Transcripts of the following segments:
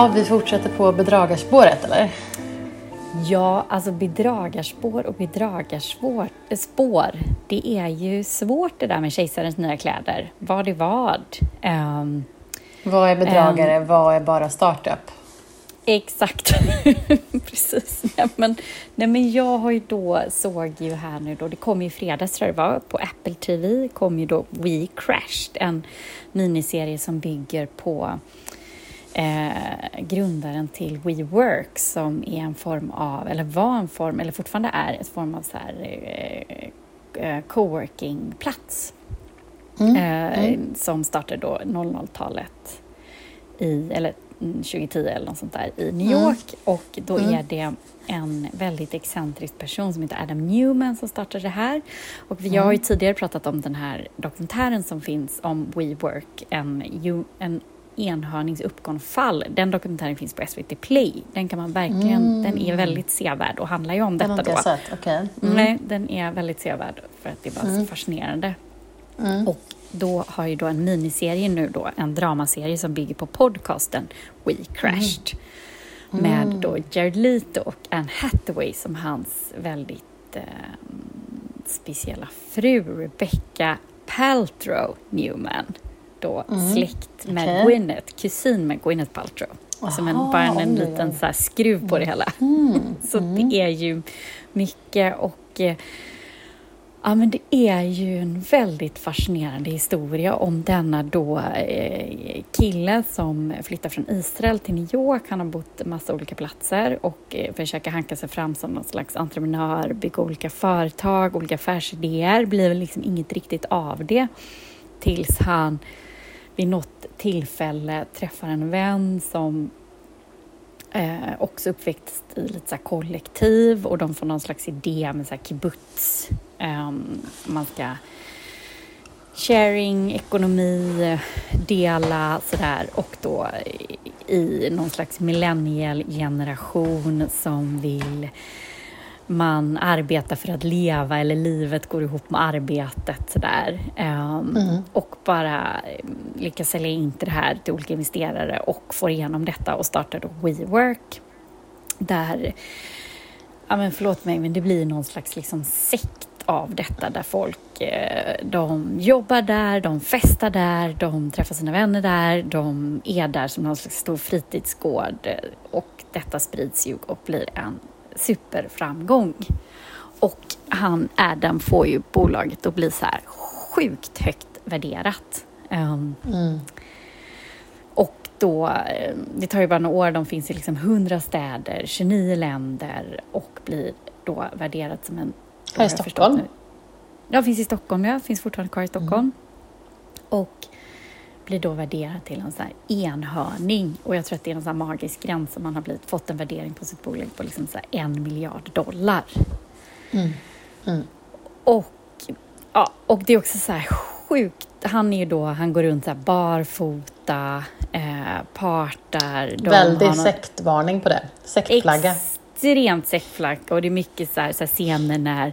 Har vi fortsätter på bedragarspåret eller? Ja, alltså bedragarspår och bedragarspår, spår, det är ju svårt det där med kejsarens nya kläder. Vad är vad? Um, vad är bedragare? Um, vad är bara startup? Exakt, precis. Nej men, nej men jag har ju då, såg ju här nu då, det kom ju i fredags tror jag det var, på Apple TV kom ju då We Crashed, en miniserie som bygger på eh, grundaren till WeWork som är en form av, eller var en form, eller fortfarande är en form av så här, eh, eh coworking-plats. Mm. Eh, mm. Som startade då 00-talet i, eller 2010 eller något sånt där i New mm. York mm. och då mm. är det en väldigt excentrisk person som heter Adam Newman som startade det här. Och jag har ju mm. tidigare pratat om den här dokumentären som finns om WeWork, en, en enhörnings uppgångsfall. Den dokumentären finns på SVT Play. Den kan man verkligen, mm. den är väldigt sevärd och handlar ju om den detta då. Sett. Okay. Mm. Nej, den är väldigt sevärd för att det var mm. så fascinerande. Mm. Och då har ju då en miniserie nu då, en dramaserie som bygger på podcasten We Crashed. Mm. Med mm. då Jared Leto och Anne Hathaway som hans väldigt eh, speciella fru Rebecca Paltrow Newman då mm. släkt med okay. Gwyneth, kusin med Gwyneth Paltrow. Aha, Som en, bara en, en liten så skruv på det hela. Mm. så mm. det är ju mycket och eh, Ja, men det är ju en väldigt fascinerande historia om denna då eh, kille som flyttar från Israel till New York. Han har bott massa olika platser och eh, försöker hanka sig fram som någon slags entreprenör, bygga olika företag, olika affärsidéer. blir väl liksom inget riktigt av det tills han vid något tillfälle träffar en vän som eh, också uppväxt i lite så kollektiv och de får någon slags idé med så här kibbutz. Eh, man ska sharing, ekonomi, dela sådär och då i någon slags millennial generation som vill man arbetar för att leva eller livet går ihop med arbetet sådär. Um, mm. Och bara eh, lyckas sälja in till det här till olika investerare och får igenom detta och startar då WeWork. Där, ja men förlåt mig, men det blir någon slags liksom sekt av detta där folk eh, de jobbar där, de festar där, de träffar sina vänner där, de är där som någon slags stor fritidsgård och detta sprids ju och blir en superframgång. Och han, Adam, får ju bolaget att bli så här sjukt högt värderat. Um, mm. Och då, eh, det tar ju bara några år, de finns i liksom 100 städer, 29 länder och blir då värderat som en... Här i Stockholm? Ja, finns i Stockholm, ja. Finns fortfarande kvar i Stockholm. Mm. Och blir då värderad till en här enhörning. Och jag tror att det är en sån magisk gräns som man har blivit, fått en värdering på sitt bolag på liksom så en miljard dollar. Mm. Mm. Och, ja, och det är också så här sjukt. Han är ju då, han går runt så här barfota, eh, partar. Väldigt någon... sektvarning på det. Sektflagga extremt sektflack och det är mycket så här, så här scener när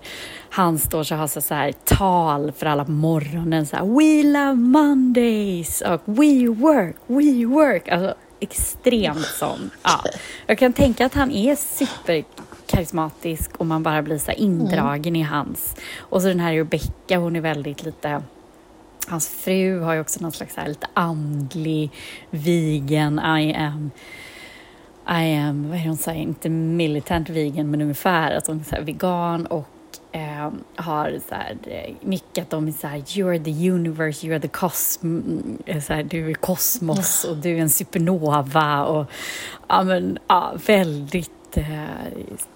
han står och har så, så här tal för alla på morgonen. Så här, We love Mondays och We work, we work. Alltså extremt sån. Ja. Jag kan tänka att han är superkarismatisk och man bara blir så indragen mm. i hans. Och så den här Rebecca, hon är väldigt lite Hans fru har ju också någon slags här lite andlig, vegan, I am i am, vad är det hon säger, inte militant vegan men ungefär att hon är vegan och eh, har så här, mycket att de är så här, you're the universe, you're the cosmos, eh, så här, du är kosmos och du är en supernova och ja men ja, väldigt eh,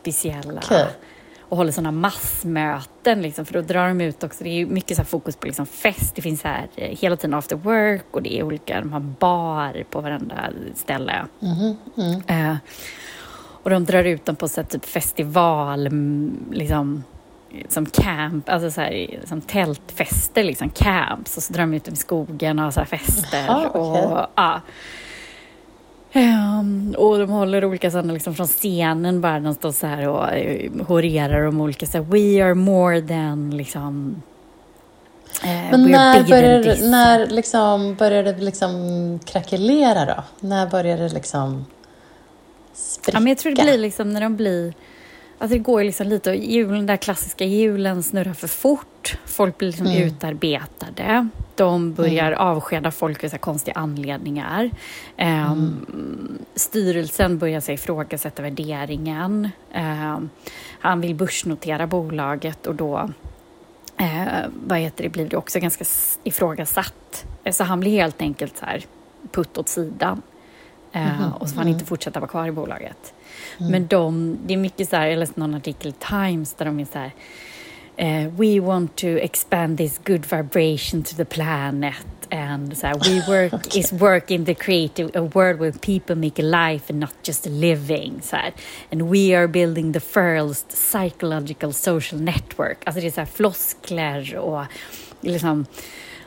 speciella. Okay och håller sådana massmöten, liksom, för då drar de ut också, det är mycket så fokus på liksom fest, det finns här eh, hela tiden after work och det är olika, de har bar på varenda ställe. Mm, mm. Eh, och de drar ut dem på så här, typ festival, liksom, som camp, alltså så här, som tältfester, liksom camps, och så drar de ut i skogen och har så här fester. Aha, okay. och, ja. Um, och de håller olika sådana liksom från scenen bara, de står så här och uh, horerar om olika så här, we are more than liksom Eh, Men när this. när liksom börjar det liksom krackelera då? När börjar det liksom spricka? Ja, men jag tror det blir liksom när de blir... Alltså det går ju liksom lite, julen, där klassiska julen snurrar för fort. Folk blir liksom Mm. utarbetade. De börjar avskeda folk av konstiga anledningar. Ehm, Styrelsen börjar sig ifrågasätta värderingen. Ehm, han vill börsnotera bolaget och då eh, vad heter det, blir det också ganska ifrågasatt. Eh, Så han blir helt enkelt så här putt åt sidan. Eh, Och så får han inte fortsätta vara kvar i bolaget. Men de, det är mycket så här, jag läste någon artikel i Times där de är så här eh, We want to expand this good vibration to the planet and så här, we work is work in the creative a world where people make a life and not just a living. Så här. And we are building the first psychological social network. Alltså det är så här floskler och liksom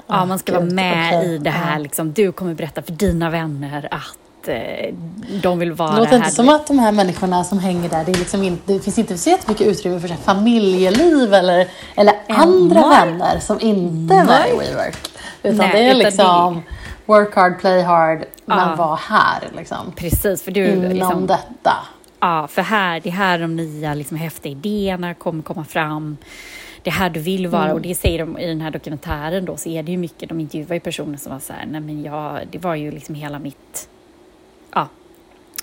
Ja, man ska vara gud, med okej. i det här. Liksom, du kommer berätta för dina vänner att eh, de vill vara Det låter här. inte som att de här människorna som hänger där, det, liksom inte, det finns inte så jättemycket utrymme för här familjeliv eller, eller andra vänner som inte är med i WeWork. Utan Nej, det är utan det- liksom work hard, play hard, men Ja. var här liksom. Precis, för du... Inom Liksom, detta. ja, för här, det är här de nya liksom, häftiga idéerna kommer komma fram. Det är här du vill vara Mm. och det säger de i den här dokumentären då så är det ju mycket, de intervjuar ju personer som var så här, nej men jag, det var ju liksom hela mitt, ja,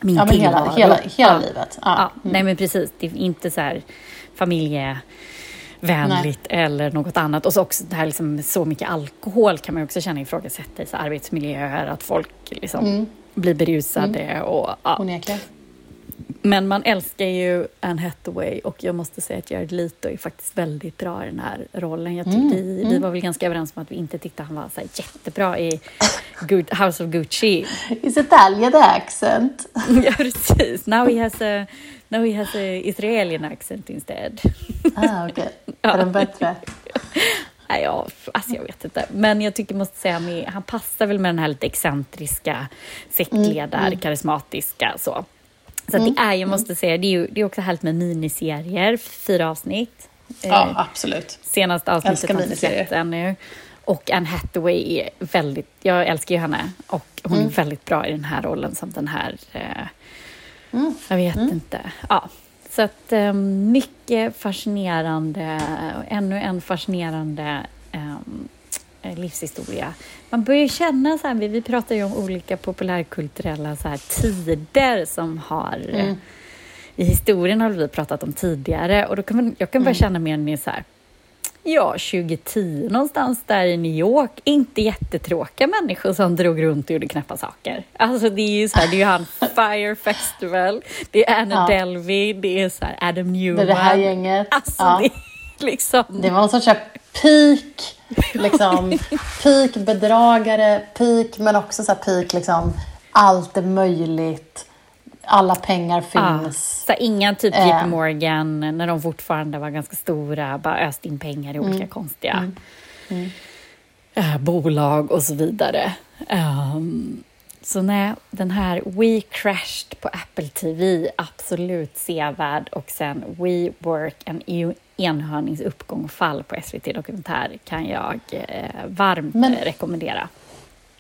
min Ja, men hela, tillvaro. hela, hela ja. livet. Ja, Ja. Mm. nej men precis. Det är inte så här familjevänligt eller något annat. Och så också det här liksom, så mycket alkohol kan man också känna ifrågasätta i så arbetsmiljöer, att folk liksom Mm. blir berusade och ja. Onekligen. Men man älskar ju Anne Hathaway och jag måste säga att Jared Leto är faktiskt väldigt bra i den här rollen. Jag tyckte, vi, vi var väl ganska överens om att vi inte tyckte han var så jättebra i Good, House of Gucci. Is Italian accent? ja, precis. Now he has a, now he has a Israelian accent instead. Ah, okej. Är den bättre? Nej, ja, alltså jag vet inte. Men jag tycker, måste säga, med, han passar väl med den här lite excentriska, sektledar, karismatiska så. Så att det är, jag måste säga, det är ju det är också härligt med miniserier, fyra avsnitt. Ja, Eh, absolut. Senaste avsnittet har inte sett ännu. Och Anne Hathaway är väldigt, jag älskar ju henne. Och hon är väldigt bra i den här rollen som den här, eh, jag vet inte. Ja. Så att eh, mycket fascinerande, och ännu en fascinerande eh, livshistoria. Man börjar känna så här, vi, vi pratar ju om olika populärkulturella så här, tider som har eh, i historien har vi pratat om tidigare och då kan man, jag kan bara känna mer mer så här Ja, 2010 någonstans där i New York. Inte jättetråkiga människor som drog runt och gjorde knäppa saker. Alltså det är ju så här, det är ju han Fire Festival, det är Anna Ja. Delvey, det är så här Adam Det Newman. är det här gänget. Alltså Ja. det är liksom... Det var en sorts peak, liksom, peak bedragare, peak men också så här peak liksom, allt är möjligt, alla pengar Ja, finns. så här, inga typ Eh. JP Morgan när de fortfarande var ganska stora, bara öste in pengar i Mm. olika konstiga eh, bolag och så vidare. Ehm, så nej, den här We Crashed på Apple TV, absolut sevärd. Och sen We Work, e- enhörningsuppgång och fall på SVT Dokumentär kan jag eh, varmt Men- rekommendera.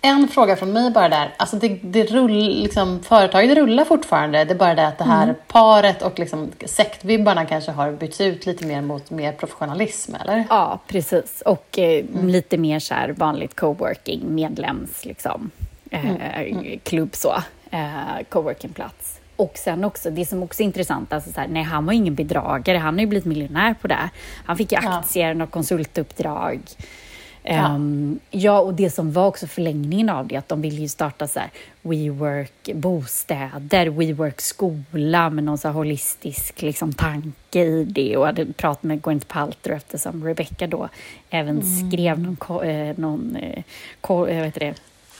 En fråga från mig bara där. Alltså det, det rull, liksom, företaget rullar fortfarande. Det är bara det att det här Mm. paret och liksom, sektvibbarna kanske har bytts ut lite mer mot mer professionalism, eller? Ja, precis. Och eh, lite mer så här vanligt coworking, medlems liksom, eh, klubb så, eh, coworkingplats. Och sen också, det som också är intressant, alltså så här, nej han var ingen bedragare, han har ju blivit miljonär på det. Han fick ju Ja. aktier och konsultuppdrag. Ja. Ehm, ja, och det som var också förlängningen av det, att de ville ju starta så här WeWork bostäder, WeWork skola med någon så här holistisk liksom, tanke i det och hade pratat med Gwyneth Paltrow eftersom Rebecca då även skrev någon, eh, någon eh, ko- eh, vad heter det,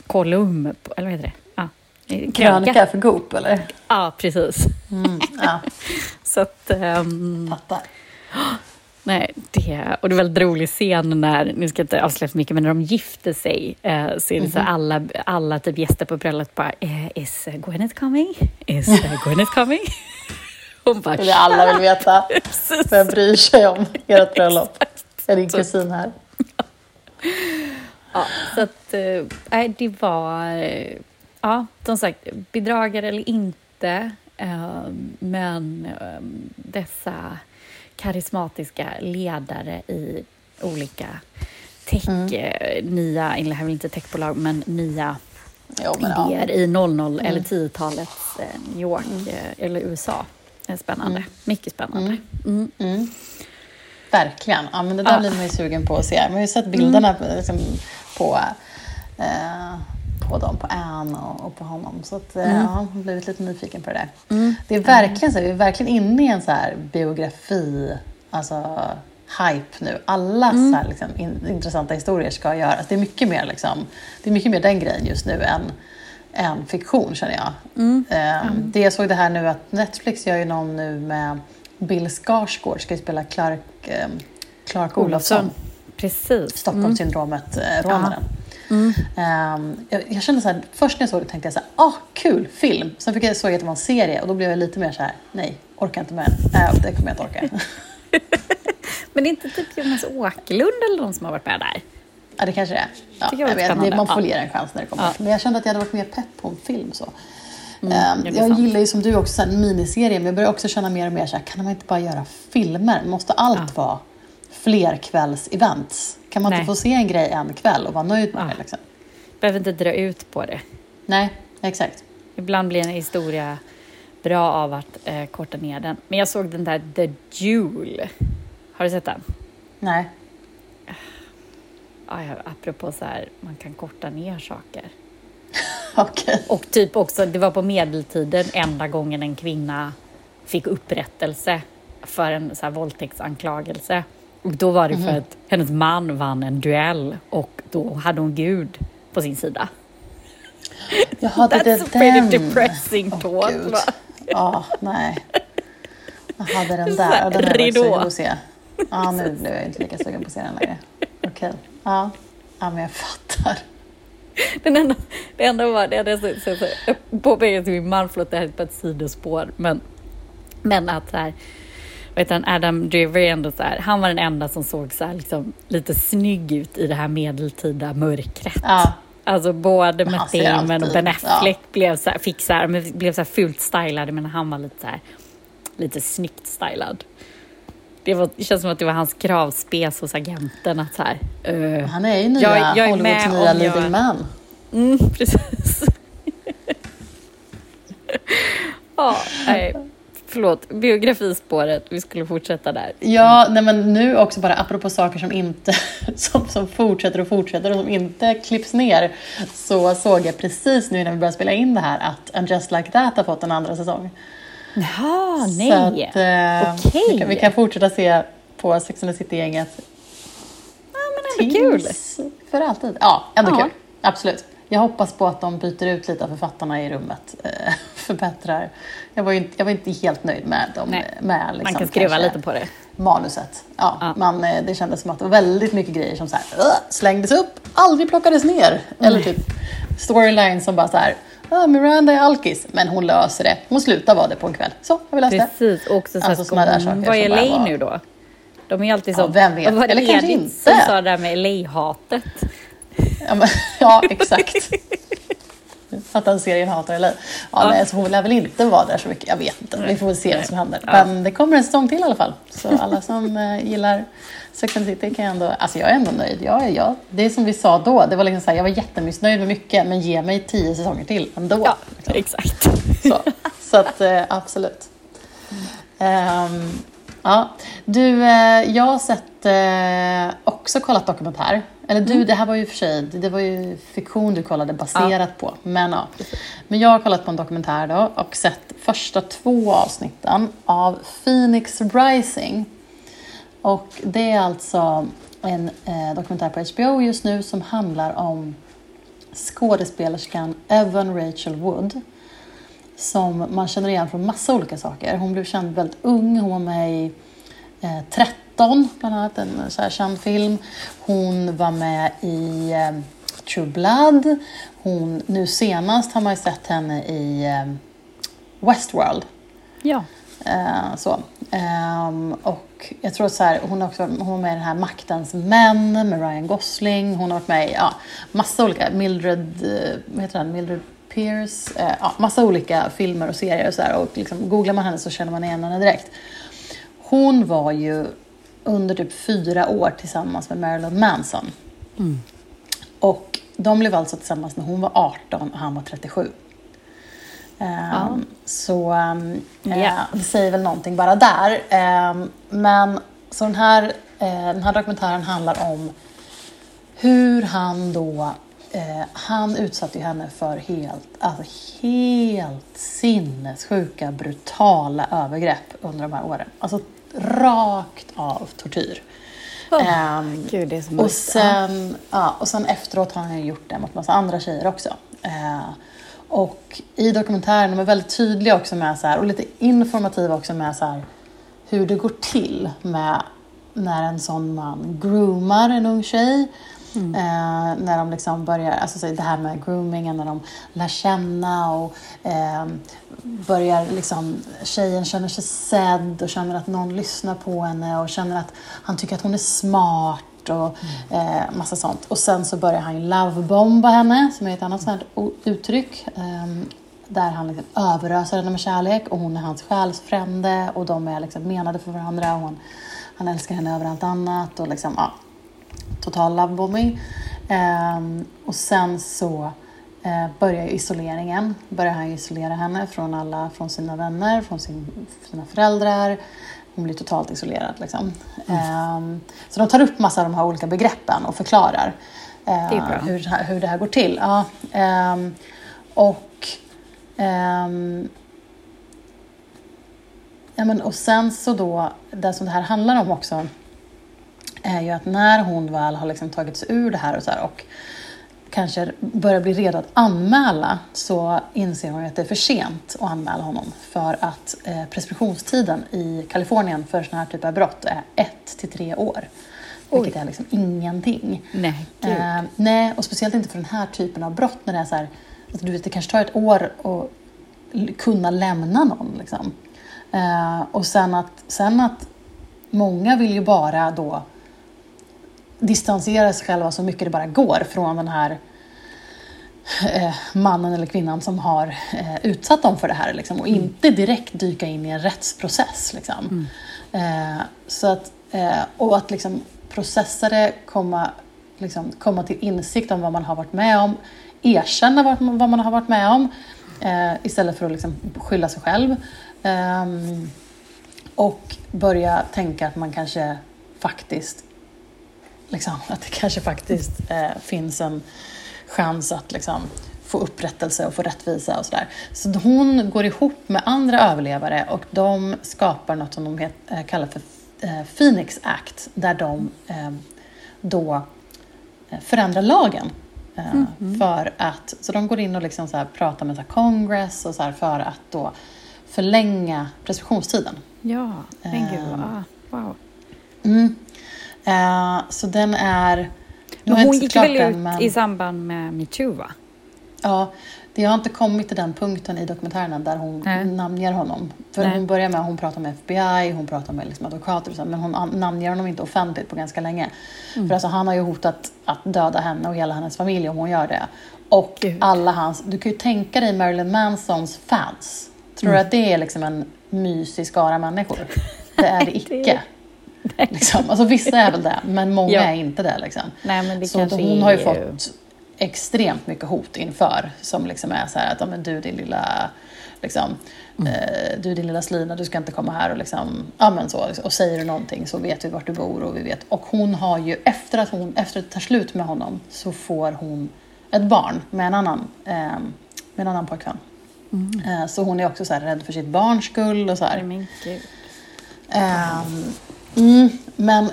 kolumn, eller vad heter det? Eh, Krönika för Goop, eller? Ja, precis. Mm, ja, Så att, ehm, fattar. Nej, det, och det är väldigt rolig scen när, nu ska jag inte avslöja för mycket, men när de gifter sig eh, så är det så här, alla, alla typ gäster på bröllopet bara eh, Is eh, Gwyneth coming? Is eh, Gwyneth coming? Hon bara Det är det alla vill veta. Vem bryr sig om ert bröllop? Är din kusin här? Ja, så att, eh, nej, det var, eh, ja, som sagt, bedragare eller inte, eh, men eh, dessa karismatiska ledare i olika tech, eh, nya, eller här inte techbolag, men nya Jo, men ja. idéer i 00 eller 10-talets eh, New York eh, eller USA. är spännande. Mycket spännande. Mm. Mm. Verkligen. Ja, men det där Ja. blir man ju sugen på att se. Man har ju sett bilderna på, liksom, på, eh, på dem, på Anne och, och på honom. Så att, eh, ja, jag har blivit lite nyfiken på det där. Det är verkligen så, vi är verkligen inne i en så här biografi, alltså hype nu. Alla så här, liksom, in, intressanta historier ska göras. Det är mycket mer liksom, det är mycket mer den grejen just nu än än fiktion känner jag. Eh, Det jag såg det här nu att Netflix gör ju någon nu med Bill Skarsgård ska ju spela Clark, eh, Clark Olofsson. Precis. Stockholmssyndromet-rånaren. Ehm, jag, jag kände så här, först när jag såg det tänkte jag så här, ah, kul film. Sen fick jag såg jag att det var en serie och då blev jag lite mer så här, nej, orkar inte med den. Äh, det kommer jag inte orka. Men det är inte typ Jonas Åkerlund eller någon som har varit med där? ja, det kanske det är. Ja, jag vet, det, man får Ja. ge en chans när det kommer. Ja. Men jag kände att jag hade varit mer pepp på en film. Så. Ehm, det är jag sant. gillar ju som du också så här, miniserier, men jag börjar också känna mer och mer så här, kan man inte bara göra filmer? Måste allt vara flerkvälls-events? Kan man Nej. inte få se en grej en kväll och vara nöjd med Ja. det? Liksom? Behöver inte dra ut på det. Nej, exakt. Ibland blir en historia bra av att eh, korta ner den. Men jag såg den där The Jewel. Har du sett den? Nej. Ja, ja, apropå så här, man kan korta ner saker. Okej. Och typ också, det var på medeltiden enda gången en kvinna fick upprättelse för en så här våldtäktsanklagelse. Och då var det för att hennes man vann en duell och då hade hon Gud på sin sida. Jaha, det That's a pretty den. depressing talk. Gud. va? Ja, nej. Jag hade den där. Ja, den är jag sugen på att se. Ja, nu blev jag inte lika sugen på att se den längre. Okej. Ja. ja, men jag fattar. Den enda, det enda var, det jag så, så, påpekade till min man, förlåt det här är på ett sidospår, men, men att så här, heter han, Adam Driver är ändå så här, han var den enda som såg så här, liksom, lite snygg ut i det här medeltida mörkret. Ja, Alltså både ser Damon och Ben Affleck ja. blev så här, fick så här, men blev så här fult stylade men han var lite så här, lite snyggt stylad. Det, var, det känns som att det var hans kravspes hos agenten att så eh, han är ju nya Jag- jag är med Hollywoods nya jag- leading man. Mm, precis. ja, nej. Förlåt, biografispåret. Vi skulle fortsätta där. Ja, nej men nu också bara apropå saker som inte som, som fortsätter och fortsätter och som inte klipps ner så såg jag precis nu när vi började spela in det här att And Just Like That har fått en andra säsong. Jaha, nej. Så att, eh, Okej. vi, kan, vi kan fortsätta se på Sex and the City-gänget Ja, men ändå kul. för alltid. Ja, ändå Ja. kul. Absolut. Jag hoppas på att de byter ut lite av författarna i rummet. Förbättrar. Jag var inte, jag var inte helt nöjd med dem. Nej, Med, liksom, Man kan skruva lite på det. Manuset. Ja, Ja. Man, eh, det kändes som att det var väldigt mycket grejer som så här, slängdes upp, aldrig plockades ner. Eller typ storyline som bara så här, "Ah, Miranda är alkis, men hon löser det. Hon slutar vara det på en kväll. Så, har vi löst det. Precis, och också så Alltså såna där mm, saker vad är var- nu då? De är alltid Ja, så... vem vet? Var det Eller kanske inte. som sa det där med LA-hatet? Ja, men, ja exakt. Att den serien hatar LA. Ja, Ja. Nej, så hon lär väl inte vara där så mycket. Jag vet inte. Vi får väl se vad som händer. Ja. Men det kommer en säsong till i alla fall. Så alla som eh, gillar Sex and City kan jag ändå... Alltså jag är ändå nöjd. Jag är, jag, det är som vi sa då. Det var liksom så här, jag var jättemissnöjd med mycket, men ge mig tio säsonger till ändå. Ja, liksom. exakt. Så, så att eh, absolut. Ehm, ja. Du, eh, jag har sett, också kollat dokumentär. Eller du, det här var ju för sig, det var ju fiktion du kollade baserat på. Men, ja. men jag har kollat på en dokumentär då och sett första två avsnitten av Phoenix Rising. Och det är alltså en eh, dokumentär på HBO just nu som handlar om skådespelerskan Evan Rachel Wood som man känner igen från massa olika saker. Hon blev känd väldigt ung. Hon var med i eh, 13, bland annat, en så här känd film. Hon var med i eh, True Blood. Hon, nu senast har man ju sett henne i eh, Westworld. Ja. Eh, så. Ehm, och jag tror så här, hon, har också, hon var med i den här Maktens män med Ryan Gosling. Hon har varit med i ja, massa olika, Mildred, eh, vad heter den? Mildred Pierce. Eh, ja, massa olika filmer och serier och så här. Och liksom, googlar man henne så känner man igen henne direkt. Hon var ju under typ fyra år tillsammans med Marilyn Manson. Och de blev alltså tillsammans när hon var 18 och han var 37. Ehm, Så um, Ja. det säger väl någonting bara där. Ehm, men så den här, eh, den här dokumentären handlar om hur han då eh, han utsatte ju henne för helt, alltså helt sinnessjuka, brutala övergrepp under de här åren. Alltså rakt av tortyr. Gud, det är så och sen, ja, och sen efteråt har han ju gjort det mot massa andra tjejer också. Eh, och i dokumentären, de är väldigt tydliga också med så här, och lite informativa också med så här, hur det går till med när en sån man groomar en ung tjej. Eh, när de liksom börjar, alltså så det här med groomingen, när de lär känna och eh, börjar liksom, tjejen känner sig sedd och känner att någon lyssnar på henne och känner att han tycker att hon är smart och eh, massa sånt. Och sen så börjar han ju lovebomba henne, som är ett annat sånt uttryck. ehm, där han liksom överöser henne med kärlek och hon är hans själsfrände och de är liksom menade för varandra och hon, han älskar henne över allt annat och liksom, ja, total lovebombing. Ehm, och sen så eh, börjar isoleringen. Börjar han isolera henne från alla, från sina vänner, från sin, sina föräldrar. Hon blir totalt isolerad. Liksom. Ehm, så de tar upp massa av de här olika begreppen och förklarar eh, hur, det här- hur det här går till. Ja, ehm, och ehm, Ja, men, och sen så då, det som det här handlar om också är ju att när hon väl har liksom tagit sig ur det här och, så här och kanske börjar bli redo att anmäla så inser hon ju att det är för sent att anmäla honom för att eh, preskriptionstiden i Kalifornien för sådana här typer av brott är ett till tre år. Vilket är liksom ingenting. Nej. Eh, nej, och speciellt inte för den här typen av brott när det är så här, alltså, du vet, det kanske tar ett år att kunna lämna någon. Liksom. Eh, och sen att, sen att många vill ju bara då distansera sig själva så mycket det bara går från den här eh, mannen eller kvinnan som har eh, utsatt dem för det här liksom, och inte direkt dyka in i en rättsprocess. Liksom. Eh, så att, eh, och att liksom, det, komma, liksom, komma till insikt om vad man har varit med om, erkänna vad, vad man har varit med om eh, istället för att liksom, skylla sig själv. Ehm, och börja tänka att man kanske faktiskt liksom, att det kanske faktiskt eh, finns en chans att liksom, få upprättelse och få rättvisa och sådär. Så hon går ihop med andra överlevare och de skapar något som de het, eh, kallar för eh, Phoenix Act där de eh, då eh, förändrar lagen. Eh, för att, så de går in och liksom så pratar med så Congress och så för att då förlänga preskriptionstiden. Ja, men gud. ah, Wow. Mm. Eh, så den är... Men hon gick väl ut men- i samband med metoo, va? Ja, det har inte kommit till den punkten i dokumentären där hon Nej. namnger honom. För Nej. hon börjar med att hon pratar med FBI, hon pratar med liksom advokater och så, men hon namnger honom inte offentligt på ganska länge. Mm. För alltså, han har ju hotat att döda henne och hela hennes familj om hon gör det. Och Gud. alla hans, du kan ju tänka dig Marilyn Mansons fans. Tror Mm. du att det är liksom en mysig skara människor? Det är det- icke. Liksom. Alltså, vissa är väl det, men många Ja. är inte det. Liksom. Nej, men det Så kanske hon har ju fått extremt mycket hot inför som liksom är så här att ja, men du din lilla liksom, Mm. eh, du din lilla slina, du ska inte komma här och liksom, ja men så, och säger du någonting så vet vi vart du bor och vi vet. Och hon har ju, efter att hon, efter att det tar slut med honom så får hon ett barn med en annan, eh, med en annan pojkvän. Mm. Eh, så hon är också så här rädd för sitt barns skull och så här. Nej, men gud. Ehm, mm, men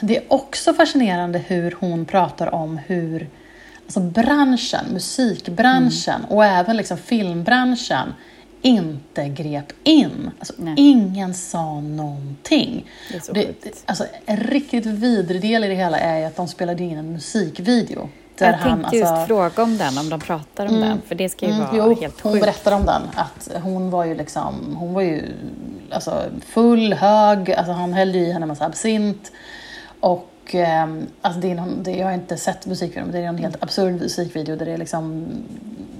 det är också fascinerande hur hon pratar om hur alltså branschen, musikbranschen och även liksom filmbranschen inte grep in. Alltså, Nej. ingen sa någonting. Det är så det, alltså, en riktigt vidrig del i det hela är att de spelade in en musikvideo. Jag tänkte han, just alltså, fråga om den, om de pratar om den, för det ska ju Mm, vara jo, helt hon sjukt. berättar om den. Att hon var ju liksom, hon var ju alltså, full, hög, alltså han hällde i henne en massa absint. Och ehm, alltså det är någon, det, jag har inte sett musikvideon, men det är en helt absurd musikvideo där det är liksom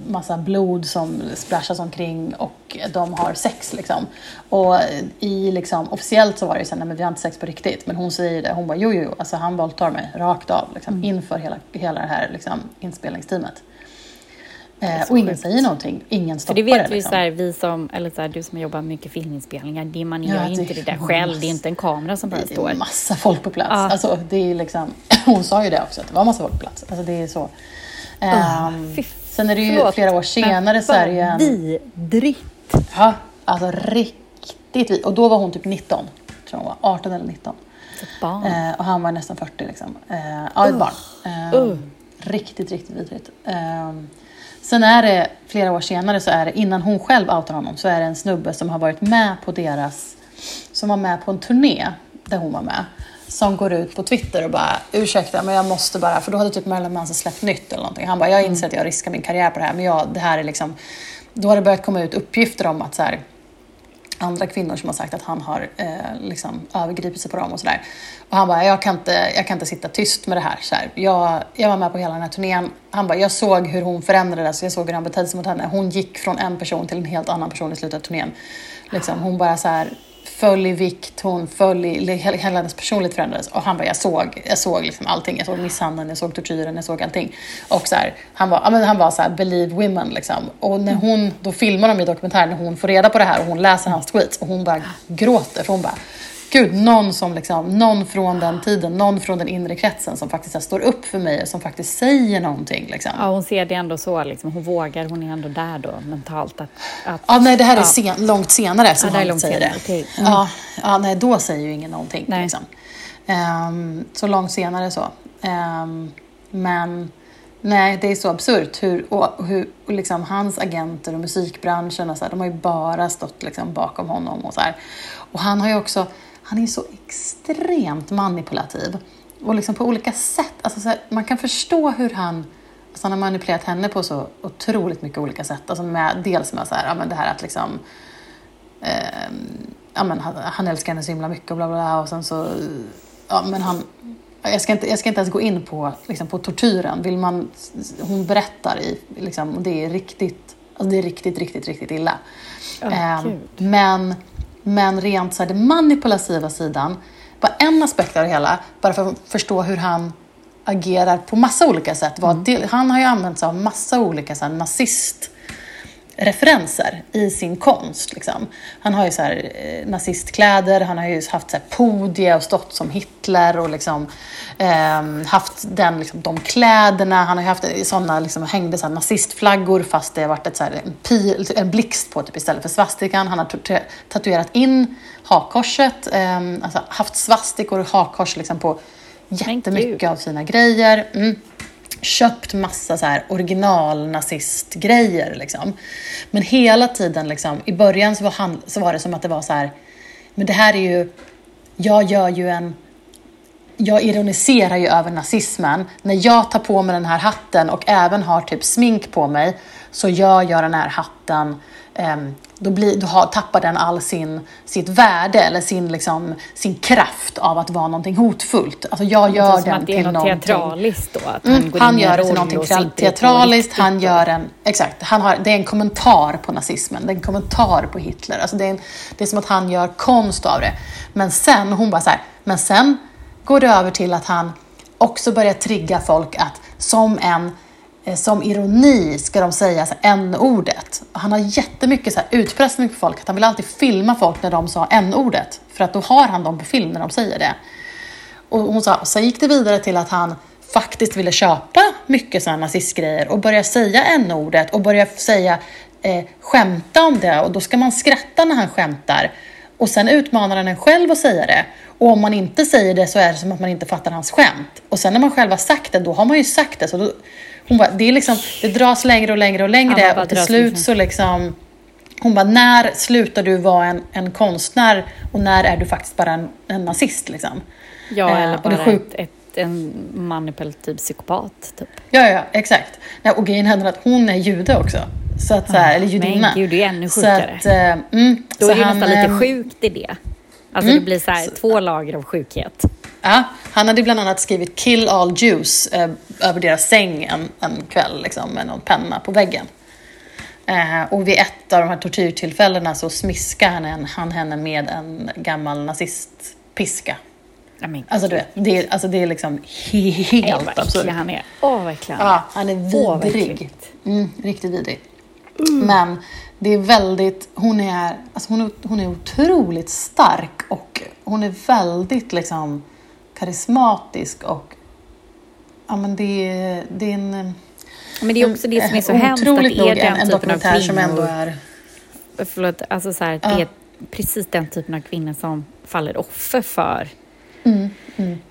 massa blod som splashas omkring och de har sex liksom. Och i liksom, officiellt så var det ju så nej men vi har inte sex på riktigt. Men hon säger det, hon bara jo jo, alltså han våldtar mig rakt av liksom, inför hela, hela det här liksom, inspelningsteamet. Eh, och ingen sjukt. säger någonting, ingen För stoppar det vet det. vi liksom. så här, vi som, eller så här, du som jobbar mycket filminspelningar, det, man Ja, gör det- inte det där själv, det är inte en kamera som bara Det står. är massa folk på plats. Ja. Alltså, det är liksom, hon sa ju det också, att det var massa folk på plats. Alltså, det är så. Fy- sen är det ju förlåt, flera år senare så är det ju en... Vidrigt. Ja, alltså riktigt vid. Och då var hon typ 19, tror jag hon var. 18 eller 19. Ett barn. Eh, och han var nästan 40 liksom. Eh, ja, ett barn. Eh, Uh. Riktigt, riktigt vidrigt. Eh, sen är det, flera år senare, så är det, innan hon själv outar honom, så är det en snubbe som har varit med på deras, som var med på en turné där hon var med. Som går ut på Twitter och bara ursäkta men jag måste bara, för då hade typ Marilyn Manson släppt nytt eller någonting. Han bara, jag inser att jag riskar min karriär på det här men jag, det här är liksom, då har det börjat komma ut uppgifter om att så här, andra kvinnor som har sagt att han har eh, liksom, övergripit sig på dem och sådär. Och han bara, jag kan inte, jag kan inte sitta tyst med det här. Så här. Jag, jag var med på hela den här turnén. Han bara, jag såg hur hon förändrades, jag såg hur han betedde sig mot henne. Hon gick från en person till en helt annan person i slutet av turnén. Liksom, hon bara så här föll i vikt, hon föll i, hela hela hennes personlighet förändrades. Och han bara, jag såg, jag såg liksom allting. Jag såg misshandeln, jag såg tortyren, jag såg allting. Och så här, han var, men han var så här, believe women liksom. Och när hon, då filmar de i dokumentären när hon får reda på det här och hon läser hans tweets och hon bara gråter. För hon bara, gud, någon som liksom, någon från den tiden, någon från den inre kretsen som faktiskt här, står upp för mig och som faktiskt säger någonting liksom. Ja, hon ser det ändå så, liksom. hon vågar, hon är ändå där då mentalt. Att, att, Ja, nej, det här är Ja. sen, långt senare som Ja, han långt säger senare, det. okej. Mm. Ja, ja, nej, då säger ju ingen någonting. Nej. Liksom. Ehm, så långt senare så. Ehm, men nej, det är så absurt hur, och, hur och liksom, hans agenter och musikbranschen och så här, de har ju bara stått liksom, bakom honom. Och, så här. och han har ju också, han är så extremt manipulativ. Och liksom på olika sätt, alltså, så här, man kan förstå hur han Alltså han har manipulerat henne på så otroligt mycket olika sätt. Alltså med, dels med så här, ja, men det här att liksom Ehm, ja, men han, han älskar henne så himla mycket och bla bla bla. Och sen så, ja, men han, jag, ska inte, jag ska inte ens gå in på, liksom, på tortyren. Vill man, hon berättar i, liksom, och det är riktigt, alltså det är riktigt, riktigt, riktigt illa. Ehm, Gud. men, men rent så här, den manipulativa sidan, bara en aspekt av det hela, bara för att förstå hur han agerar på massa olika sätt. Var Mm. han har ju använt sig av massa olika så här, nazist referenser i sin konst. Liksom. Han har ju så här, eh, nazistkläder, han har ju haft så här, podie och stått som Hitler och liksom, ehm, haft den, liksom, de kläderna. Han har ju haft sådana, liksom, hängde så här, nazistflaggor fast det har varit ett, så här, en, pil, en blixt på typ, istället för svastikan. Han har tatu- tatuerat in hakkorset, ehm, alltså haft svastikor och hakkors liksom, på jättemycket av sina grejer. Mm köpt massa så här original nazistgrejer liksom. Men hela tiden liksom, i början så var, han, så var det som att det var så här, men det här är ju, jag gör ju en, jag ironiserar ju över nazismen. När jag tar på mig den här hatten och även har typ smink på mig så jag gör jag den här hatten ehm, då, blir, då har, tappar den all sin, sitt värde eller sin, liksom, sin kraft av att vara någonting hotfullt. Alltså jag gör som den att det är till något någonting... teatraliskt då? Att Mm, går han in gör det till någonting teatraliskt, han gör en, exakt, han har, det är en kommentar på nazismen, det är en kommentar på Hitler. Alltså det, är en, det är som att han gör konst av det. Men sen, hon bara så här, men sen går det över till att han också börjar trigga folk att som en Eh, som ironi ska de säga n-ordet. Han har jättemycket så här, utpressning på folk, att han vill alltid filma folk när de sa n-ordet. För att då har han dem på film när de säger det. Och hon sa, sen gick det vidare till att han faktiskt ville köpa mycket sådana nazistgrejer och börja säga n-ordet och börja säga eh, skämta om det och då ska man skratta när han skämtar. Och sen utmanar han en själv att säga det. Och om man inte säger det så är det som att man inte fattar hans skämt. Och sen när man själv har sagt det, då har man ju sagt det. Så då, hon bara, det, är liksom, det dras längre och längre och Ja, längre bara och till slut liksom. så liksom hon bara, när slutar du vara en, en konstnär och när är du faktiskt bara en, en nazist? Liksom? Ja, Eh, eller bara sjuk- ett, ett, en manipulativ psykopat. Typ. Ja, ja, exakt. Nej, och grejen händer att hon är jude också. Så att, så här, eller judinna. Men gud, det är ännu Så sjukare. att, eh, mm, Då så är det han, nästan lite ehm, sjukt i det. Alltså det blir så här två lager av sjukhet. Ja, han hade bland annat skrivit “Kill all Jews” eh, över deras säng en, en kväll liksom, med någon penna på väggen. Eh, och vid ett av de här tortyrtillfällena så smiskade han, en, han henne med en gammal nazistpiska. Alltså du vet, det är, alltså, det är liksom helt absurt. äcklig han är. Åh, vad äcklig han är. Ja, han är vidrig. Mm, riktigt vidrig. Men det är väldigt, hon är, alltså hon, är, hon är otroligt stark och hon är väldigt liksom karismatisk och ja men det är, det är en Men det är också det som är så hemskt, att det är den en, en typen av dokumentär som ändå kvinnor. är Förlåt, alltså så här, det är precis den typen av kvinnor som faller offer för mm,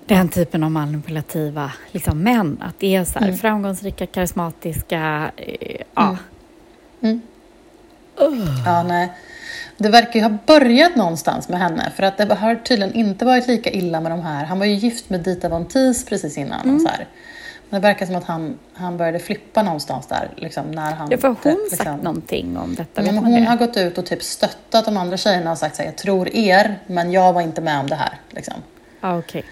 den typen av manipulativa liksom, män. Att det är så här, Mm. framgångsrika, karismatiska, eh, ja. Ja, nej. Det verkar ju ha börjat någonstans med henne för att det har tydligen inte varit lika illa med de här. Han var ju gift med Dita Von Teese precis innan. Mm. Så här. Men det verkar som att han, han började flippa någonstans där. Liksom, när han, Ja, för har hon liksom, sagt någonting om detta? Men man hon det? har gått ut och typ stöttat de andra tjejerna och sagt så här, jag tror er, men jag var inte med om det här. Liksom. Ja, okej.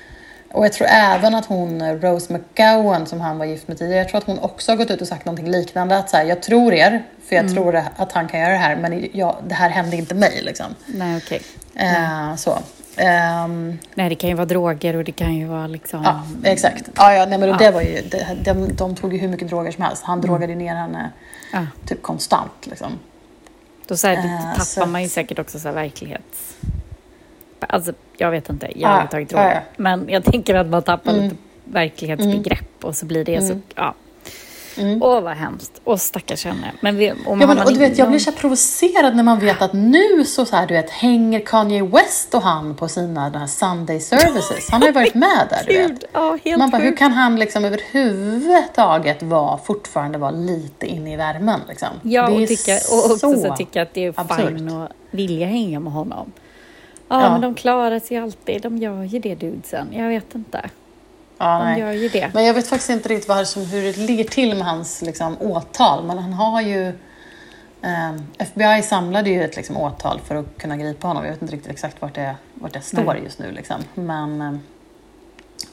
Och jag tror även att hon, Rose McGowan, som han var gift med tidigare, jag tror att hon också har gått ut och sagt någonting liknande. Att så här, jag tror er, för Mm. jag tror att han kan göra det här, men jag, det här hände inte mig. Liksom. Nej, okej. Eh, så. Ehm, Nej, det kan ju vara droger och det kan ju vara liksom... ja, exakt. Ja, ja, nej, men Ja. Det var ju, det, de, de tog ju hur mycket droger som helst. Han drogade ju ner henne Ja. typ konstant. Liksom. Då så här, Eh, tappar så man ju säkert också så här verklighets... Alltså, jag vet inte, jag Ja, har aldrig tagit ja, droger. ja. Men jag tänker att man tappar Mm. lite verklighetsbegrepp och så blir det så... Ja. Mm. Åh, vad hemskt. Åh, stackars henne. Men vi, Ja, men, och du vet, jag blir så provocerad när man vet att nu så, så här, du vet, hänger Kanye West och han på sina de här Sunday services. Han har ju varit med där, du vet. Ja, Man bara, hur kan han liksom överhuvudtaget vara, fortfarande vara lite inne i värmen? Liksom? Ja, och, tycka, och också så tycka att det är fine att vilja hänga med honom. Ja, Ja. men de klarar sig alltid. De gör ju det, dudesen. Jag vet inte. Ja, De nej. gör ju det. Men jag vet faktiskt inte riktigt vad, som, hur det ligger till med hans liksom, åtal. Men han har ju... ehm, FBI samlade ju ett liksom, åtal för att kunna gripa honom. Jag vet inte riktigt exakt vart det, vart det står Nej. just nu. Liksom. Men... ehm,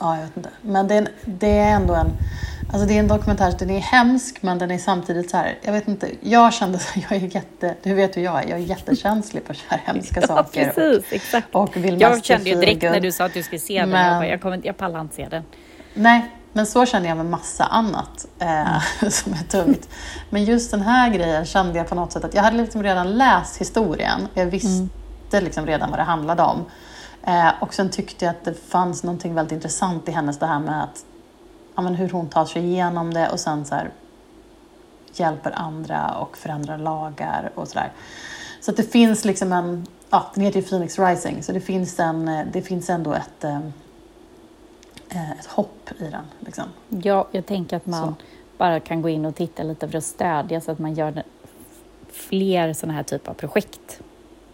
ja, jag vet inte. Men det det är ändå en... Alltså det är en dokumentär, den är hemsk men den är samtidigt så här, jag vet inte, jag kände så jag är jätte, du vet hur jag är, jag är jättekänslig för så här hemska Ja, saker. precis. Exakt. Och, och vill Jag kände ju direkt good. när du sa att du skulle se den, Men- jag, bara, jag, kommer, jag pallar inte se den. Nej, men så känner jag med massa annat eh, som är tungt. Men just den här grejen kände jag på något sätt att jag hade liksom redan läst historien. Jag visste liksom redan vad det handlade om. Eh, och sen tyckte jag att det fanns någonting väldigt intressant i hennes det här med att, ja, men hur hon tar sig igenom det och sen så här, hjälper andra och förändrar lagar och sådär. Så att det finns liksom en, ja, den heter ju Phoenix Rising, så det finns, en, det finns ändå ett, eh, eh, ett hopp i den. Liksom. Ja, jag tänker att man Så. bara kan gå in och titta lite för att stödja så att man gör fler sådana här typer av projekt.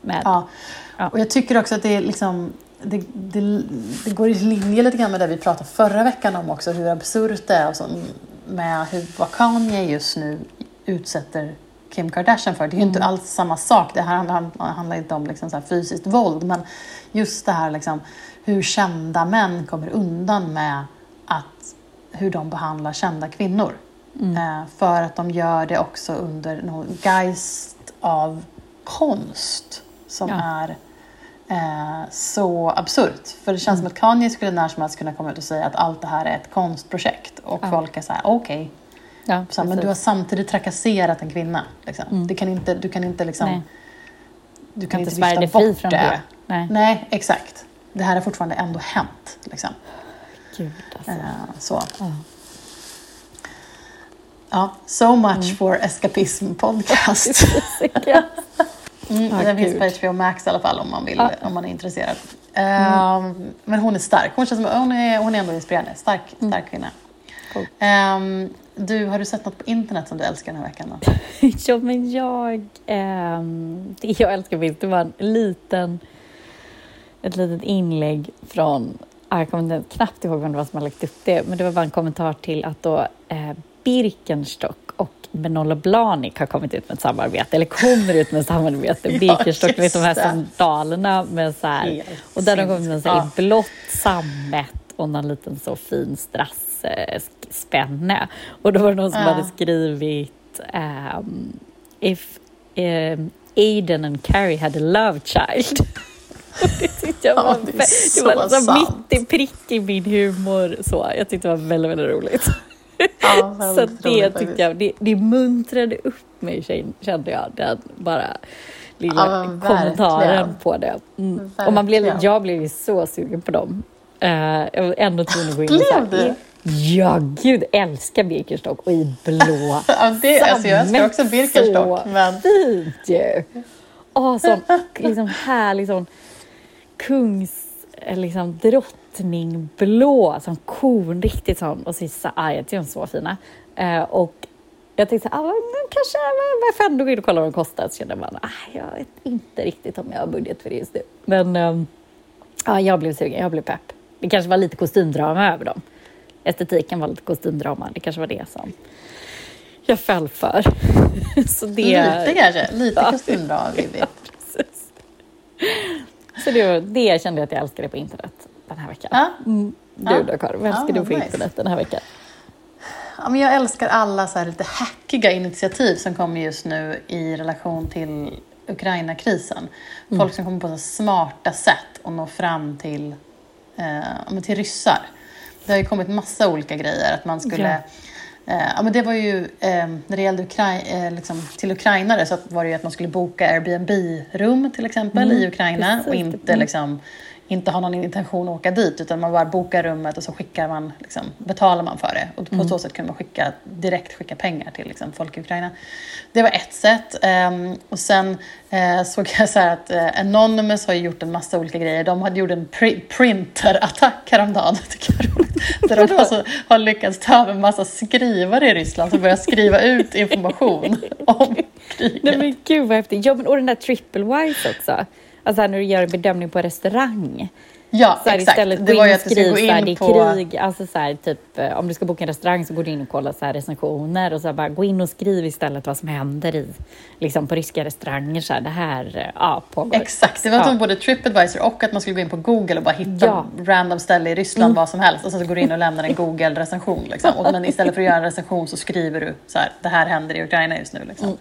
Med. Ja. Ja. Och jag tycker också att det är liksom det, det, det går i linje lite grann med det vi pratade förra veckan om också, hur absurt det är och så, med hur, vad Kanye just nu utsätter Kim Kardashian för. Det är ju inte alls samma sak. Det här handlar, handlar inte om liksom så fysiskt våld, men just det här liksom, hur kända män kommer undan med att, hur de behandlar kända kvinnor. Eh, för att de gör det också under någon geist av konst som Ja. är eh, så absurt. För det känns som att Kanye skulle när som helst kunna komma ut och säga att allt det här är ett konstprojekt. Och Ja. folk är så här, okej. Ja, Så här, Men du har samtidigt trakasserat en kvinna. Liksom. Du kan inte, du kan inte liksom... Nej. Du kan inte inte vifta bort från det. det. Nej, Nej, exakt. Det här har fortfarande ändå hänt. Liksom. gud alltså. Eh, så. Ja. Ja, so much Mm. for Escapism podcast. Mm, Ja, den finns på HBO Max i alla fall om man, vill, Ja. om man är intresserad. Ehm, Men hon är stark. Hon, känns som, hon, är, hon är ändå inspirerande. Stark, stark kvinna. Cool. Ehm, du, har du sett något på internet som du älskar den här veckan? Då? Ja, men jag... ehm, det jag älskar mest, det var en liten... Ett litet inlägg från... ah, Jag kommer inte- knappt ihåg vem det var som har lagt upp det, men det var bara en kommentar till att då eh, Birkenstock Benola Blahnik har kommit ut med ett samarbete, eller kommer ut med ett samarbete. Ja, Birkenstock, vet, de här sandalerna med så här, och där de kommer med så här, Ja. i blått sammet och någon liten så fin strassspänne. Och då var det någon som Ja. hade skrivit ehm, If um, Aiden and Carrie had a love child. Det tyckte jag Ja, var, det det liksom mitt i prick i min humor. Så jag tyckte det var väldigt, väldigt roligt. Ja, Så det roligt tyckte jag, det, det muntrade upp mig kän- kände jag, den bara lilla Ja, men kommentaren på det. Mm. Och man blev, jag blev ju så sugen på dem. Uh, jag var ändå tvungen att gå in och du? Ja, gud, älskar Birkenstock och i blå. Ja, det, alltså jag älskar också Birkenstock, så men fint ju! Åh, sån liksom härlig sån kungs... eh, Liksom drottningblå, som korn, riktigt sån. Och så de är så fina. Eh, och jag tänkte så här, ah, kanske, jag ändå gå in och kolla vad de kostar. Så kände man, ah, jag vet inte riktigt om jag har budget för det just nu. Men ehm, ja, jag blev sugen, jag blev pepp. Det kanske var lite kostymdrama över dem. Estetiken var lite kostymdrama, det kanske var det som jag föll för. så det, lite kanske. Lite Ja. kostymdrama. Precis. Så det, det kände jag att jag älskade på internet den här veckan. Ja. Mm. Ja. Du då Karin, Ja, älskar du på nice. internet den här veckan? Ja, men jag älskar alla så här lite hackiga initiativ som kommer just nu i relation till Ukraina-krisen. Mm. Folk som kommer på så smarta sätt att nå fram till, eh, ja, till ryssar. Det har ju kommit massa olika grejer. Att man skulle... Eh, ja, men det var ju, eh, när det gällde Ukrai eh, liksom, till ukrainare så var det ju att man skulle boka Airbnb-rum till exempel Mm, i Ukraina och precis. inte, Mm. liksom, inte ha någon intention att åka dit utan man bara bokar rummet och så skickar man, liksom, betalar man för det. Och på Mm. så sätt kunde man skicka, direkt skicka pengar till liksom, folk i Ukraina. Det var ett sätt. Ehm, och sen eh, såg jag så att eh, Anonymous har gjort en massa olika grejer. De hade gjort en pri- printerattack häromdagen. Det tycker jag är roligt. Där de alltså har lyckats ta över en massa skrivare i Ryssland som börjar skriva ut information om kriget. Nej men gud vad häftigt. Ja, men, och den där triple wise också. Alltså här, när du gör en bedömning på restaurang. Ja, Så här, exakt. istället Det var ju att du skriv gå här, in det är på... krig. Alltså så här, typ, eh, om du ska boka en restaurang så går du in och kollar så här, recensioner och så här, bara gå in och skriv istället vad som händer i, liksom på ryska restauranger. Så här, det här eh, ja, pågår. Exakt, det var Ja. både Tripadvisor och att man skulle gå in på Google och bara hitta Ja. random ställe i Ryssland, vad som helst. Och sen så går du in och lämnar en Google-recension. Liksom. Och, men istället för att göra en recension så skriver du så här, det här händer i Ukraina just nu. Liksom.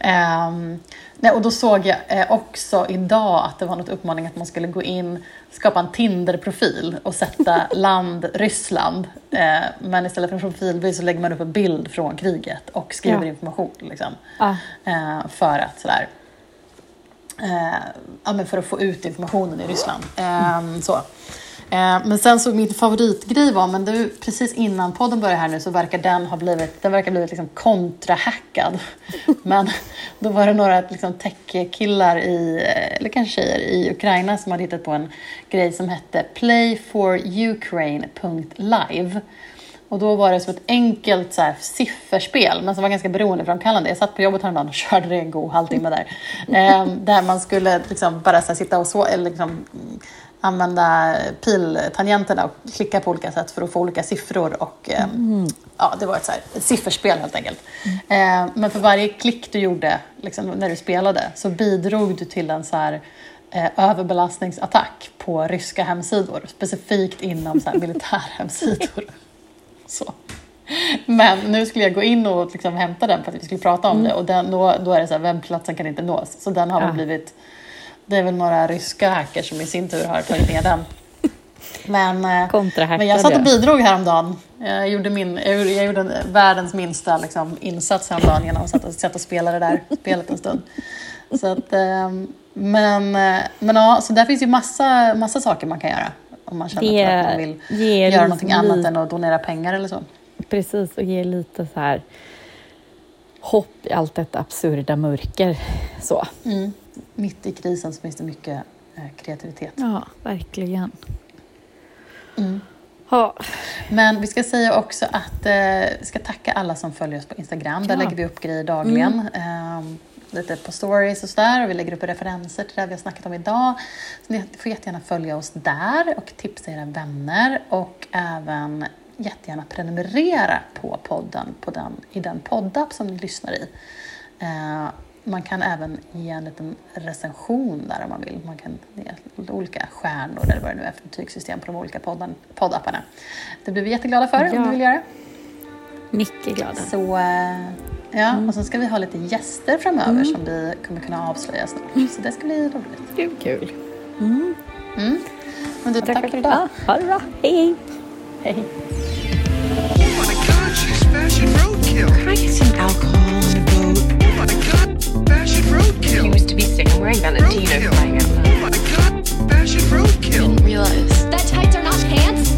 Ehm, nej, och då såg jag eh, också idag att det var något uppmaning att man skulle gå in, skapa en Tinder-profil och sätta land Ryssland. Eh, men istället för en profilbild så lägger man upp en bild från kriget och skriver Ja. information. Liksom. Ja. Eh, för att sådär, eh, ja, men för att få ut informationen i Ryssland. Eh, så. Eh, men sen så min favoritgrej var, men du, precis innan podden började här nu så verkar den ha blivit, den verkar blivit liksom kontrahackad. men då var det några liksom tech-killar i, eh, eller kanske tjejer i Ukraina som hade hittat på en grej som hette playforukraine.live. Och då var det som ett enkelt så här, sifferspel, men som var ganska beroendeframkallande. Jag satt på jobbet häromdagen och körde det en god halvtimme där. Ehm, där man skulle liksom bara här, sitta och så, eller liksom, använda piltangenterna och klicka på olika sätt för att få olika siffror. Och, ehm, ja, det var ett, så här, ett sifferspel helt enkelt. Ehm, men för varje klick du gjorde liksom, när du spelade så bidrog du till en så här, eh, överbelastningsattack på ryska hemsidor, specifikt inom så här, militärhemsidor. Så. Men nu skulle jag gå in och liksom hämta den för att vi skulle prata om det och den, då, då är det så här, webbplatsen kan inte nås. Så den har väl blivit, det är väl några ryska hackers som i sin tur har tagit ner den. Men, eh, men jag satt och bidrog häromdagen. Jag gjorde, min, jag gjorde, en, världens minsta liksom, insats häromdagen genom att sätta, sätta och spela det där spelet en stund. Så att, eh, men, eh, men ja, så där finns ju massa, massa saker man kan göra om man känner Det att man vill göra någonting lite- annat än att donera pengar eller så. Precis, och ger lite så här hopp i allt detta absurda mörker. Så. Mm. Mitt i krisen så finns det mycket eh, kreativitet. Ja, verkligen. Mm. Ja, Men vi ska säga också att eh, vi ska tacka alla som följer oss på Instagram. Där Ja. lägger vi upp grejer dagligen. Ehm, lite på stories och sådär. Och vi lägger upp referenser till det vi har snackat om idag. Så ni får jättegärna följa oss där och tipsa era vänner. Och även jättegärna prenumerera på podden på den, i den poddapp som ni lyssnar i. Eh, man kan även ge en liten recension där om man vill. Man kan ge olika stjärnor eller vad det nu är för betygssystem på de olika podden, poddapparna. Det blir vi jätteglada för Ja. om du vill göra. Mycket glada. Så, eh, ja, och sen ska vi ha lite gäster framöver som vi kommer kunna avslöja snart. Så det ska bli roligt. Kul, kul. Mm. Men du, tack, för idag. Ha det bra. Hej, hej. Hej. Fashion roadkill. He used to be sick and wearing Valentino flying out. Oh my god, fashion roadkill. Didn't realize. That tights are not pants?